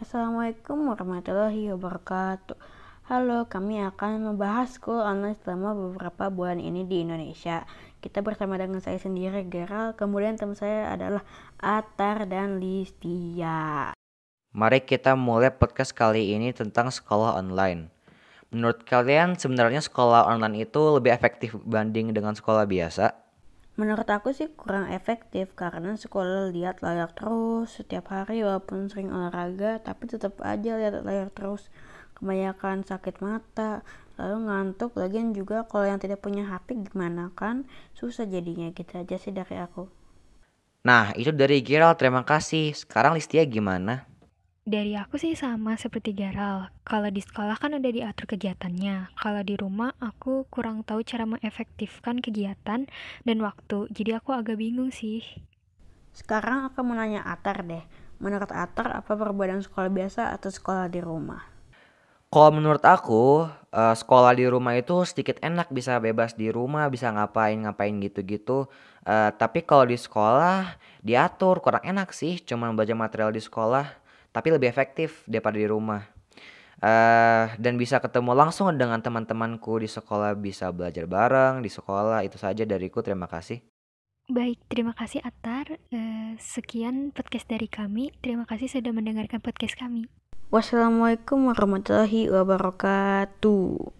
Assalamualaikum warahmatullahi wabarakatuh. Halo, kami akan membahas school online selama beberapa bulan ini di Indonesia. Kita bersama dengan saya sendiri, Gerald. Kemudian teman saya adalah Atar dan Listia. Mari kita mulai podcast kali ini tentang sekolah online. Menurut kalian sebenarnya sekolah online itu lebih efektif banding dengan sekolah biasa? Menurut aku sih kurang efektif karena sekolah lihat layar terus setiap hari walaupun sering olahraga tapi tetap aja lihat layar terus. Kebanyakan sakit mata, lalu ngantuk. Lagian juga kalau yang tidak punya HP gimana kan? Susah jadinya gitu aja sih dari aku. Nah, itu dari Gerald, terima kasih. Sekarang Listia gimana? Dari aku sih sama seperti Garal. Kalau di sekolah kan udah diatur kegiatannya. Kalau di rumah aku kurang tahu cara mengefektifkan kegiatan dan waktu. Jadi aku agak bingung sih. Sekarang aku mau nanya Atar deh. Menurut Atar apa perbedaan sekolah biasa atau sekolah di rumah? Kalau menurut aku, uh, sekolah di rumah itu sedikit enak bisa bebas di rumah, bisa ngapain-ngapain gitu-gitu. Uh, tapi kalau di sekolah diatur kurang enak sih, cuma baca material di sekolah tapi lebih efektif daripada di rumah. Uh, dan bisa ketemu langsung dengan teman-temanku di sekolah, bisa belajar bareng di sekolah. Itu saja dariku. Terima kasih. Baik, terima kasih Atar. Uh, sekian podcast dari kami. Terima kasih sudah mendengarkan podcast kami. Wassalamualaikum warahmatullahi wabarakatuh.